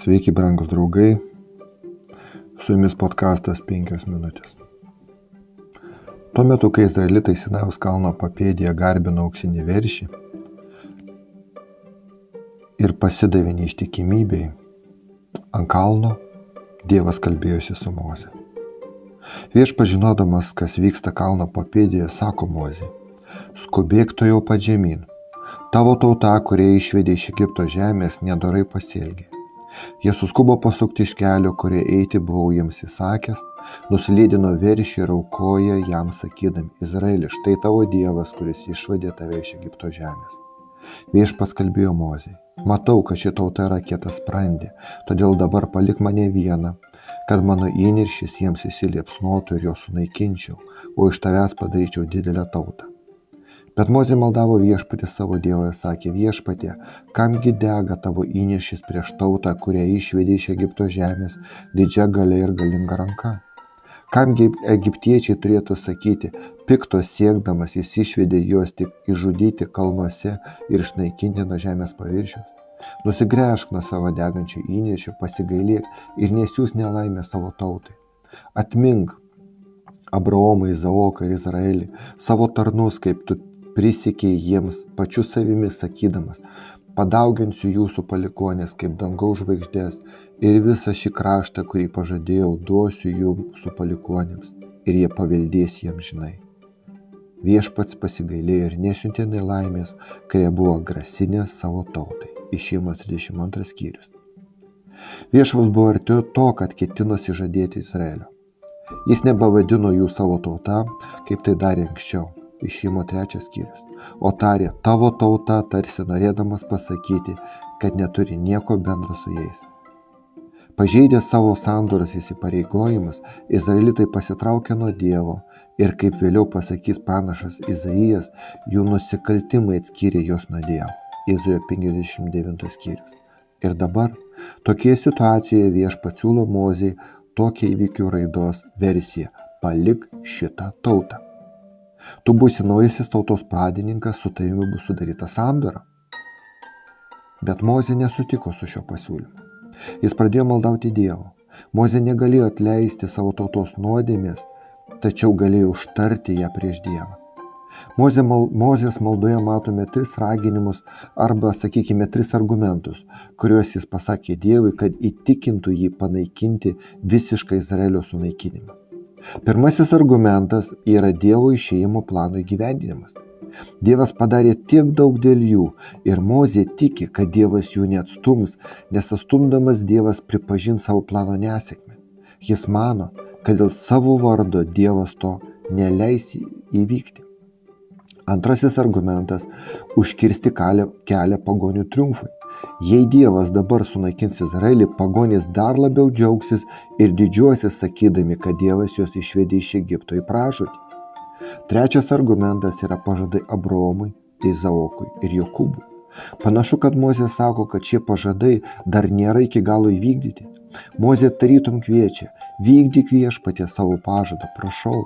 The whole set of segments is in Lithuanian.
Sveiki, brangus draugai. Su jumis podkastas 5 minutės. Tuo metu, kai izraelitai Sinaus kalno papėdėje garbino auksinį veršį ir pasidavė neištikimybei, ant kalno Dievas kalbėjosi su Moze. Vieš pažinodamas, kas vyksta kalno papėdėje, sako Mozė, skubėk to jau pat žemyn. Tavo tauta, kurie išvedė iš Egipto žemės, nedorai pasielgė. Jie suskubo pasukti iš kelio, kurie eiti buvau jiems įsakęs, nusilydino veršį ir aukoja jam sakydami, Izraeli, štai tavo Dievas, kuris išvadė tave iš Egipto žemės. Viešpas kalbėjo Mozei, matau, kad ši tauta yra kietas sprendė, todėl dabar palik mane vieną, kad mano įniršys jiems įsiliepsnotų ir juos sunaikinčiau, o iš tavęs padaryčiau didelę tautą. Bet Mozė maldavo viešpatį savo Dievą ir sakė, viešpatė, kamgi dega tavo įnešis prieš tautą, kurią išvedė iš Egipto žemės didžia galia ir galinga ranka. Kamgi egiptiečiai turėtų sakyti, piktos siekdamas jis išvedė juos tik išžudyti kalnuose ir išnaikinti nuo žemės paviršiaus. Nusigręžk nuo savo degančio įnešio, pasigailėk ir nesiūs nelaimę savo tautai. Atmink Abraomą, Izaoką ir Izraelį, savo tarnus, kaip tu prisiekė jiems pačiu savimi sakydamas, padauginsiu jūsų palikonės kaip dangaus žvaigždės ir visą šį kraštą, kurį pažadėjau, duosiu jūsų palikonėms ir jie paveldės jiems žinai. Viešpats pasigailėjo ir nesiuntė nelaimės, kurie buvo grasinės savo tautai. Išėjimas 32 skyrius. Viešpas buvo arti to, kad ketinosi žadėti Izraelio. Jis nebavadino jų savo tauta, kaip tai darė anksčiau išėjimo trečias skyrius, o tarė tavo tauta, tarsi norėdamas pasakyti, kad neturi nieko bendro su jais. Pažeidę savo sandoras įsipareigojimus, izraelitai pasitraukė nuo Dievo ir, kaip vėliau pasakys pranašas Izaijas, jų nusikaltimai atskyrė juos nuo Dievo. Izajo 59 skyrius. Ir dabar tokie situacijoje viešpats siūlo Mozei tokią įvykių raidos versiją - palik šitą tautą. Tu būsi naujasis tautos pradininkas, su tavimi bus sudaryta sandora. Bet Mozė nesutiko su šio pasiūlymu. Jis pradėjo maldauti Dievo. Mozė negalėjo atleisti savo tautos nuodėmės, tačiau galėjo užtarti ją prieš Dievą. Mozė, mal, Mozės maldoje matome tris raginimus arba, sakykime, tris argumentus, kuriuos jis pasakė Dievui, kad įtikintų jį panaikinti visišką Izraelio sunaikinimą. Pirmasis argumentas yra Dievo išėjimo plano įgyvendinimas. Dievas padarė tiek daug dėl jų ir Mozė tiki, kad Dievas jų neatstums, nes atstumdamas Dievas pripažins savo plano nesėkmę. Jis mano, kad dėl savo vardo Dievas to neleis įvykti. Antrasis argumentas - užkirsti kelią pagonių triumfui. Jei Dievas dabar sunaikins Izraelį, pagonys dar labiau džiaugsis ir didžiuosis sakydami, kad Dievas juos išvedė iš Egipto į pražūtį. Trečias argumentas yra pažadai Abraomui, Izaokui ir Jokūbui. Panašu, kad Mozė sako, kad šie pažadai dar nėra iki galo įvykdyti. Mozė tarytum kviečia, vykdyk viešpatė savo pažadą, prašau.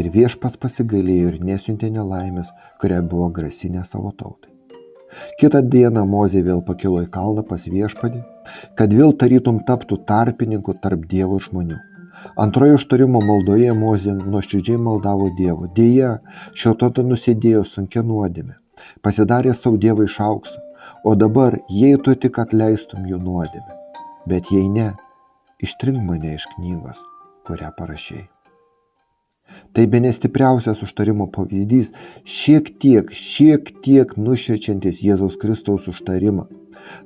Ir viešpas pasigailėjo ir nesiuntė nelaimės, kurią buvo grasinę savo tautai. Kitą dieną Mozė vėl pakilo į kalną pas viešpadį, kad vėl tarytum taptų tarpininku tarp Dievo žmonių. Antrojo užtarimo maldoje Mozė nuoširdžiai maldavo Dievo. Dėja, šio tauta nusidėjo sunkia nuodėmė, pasidarė savo Dievą iš aukso, o dabar jei tu tik atleistum jų nuodėmę, bet jei ne, ištrink mane iš knygos, kurią parašiai. Tai be nestipriausias užtarimo pavyzdys, šiek tiek, šiek tiek nušviečiantis Jėzaus Kristaus užtarimą,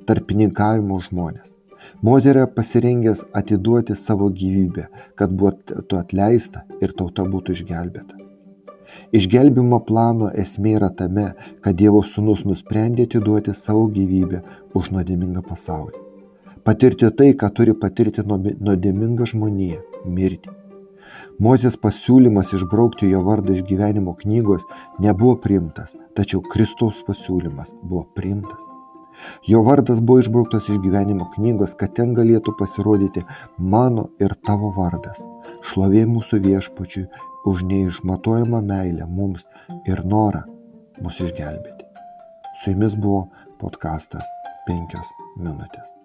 tarpininkavimo žmonės. Mozė yra pasirengęs atiduoti savo gyvybę, kad būtų atleista ir tauta būtų išgelbėta. Išgelbimo plano esmė yra tame, kad Dievo sūnus nusprendė atiduoti savo gyvybę už nuodėmingą pasaulį. Patirti tai, ką turi patirti nuodėminga žmonija - mirti. Mozės pasiūlymas išbraukti jo vardą iš gyvenimo knygos nebuvo priimtas, tačiau Kristaus pasiūlymas buvo priimtas. Jo vardas buvo išbrauktas iš gyvenimo knygos, kad ten galėtų pasirodyti mano ir tavo vardas. Šlovė mūsų viešpačiui už neišmatuojamą meilę mums ir norą mus išgelbėti. Su jumis buvo podkastas 5 minutės.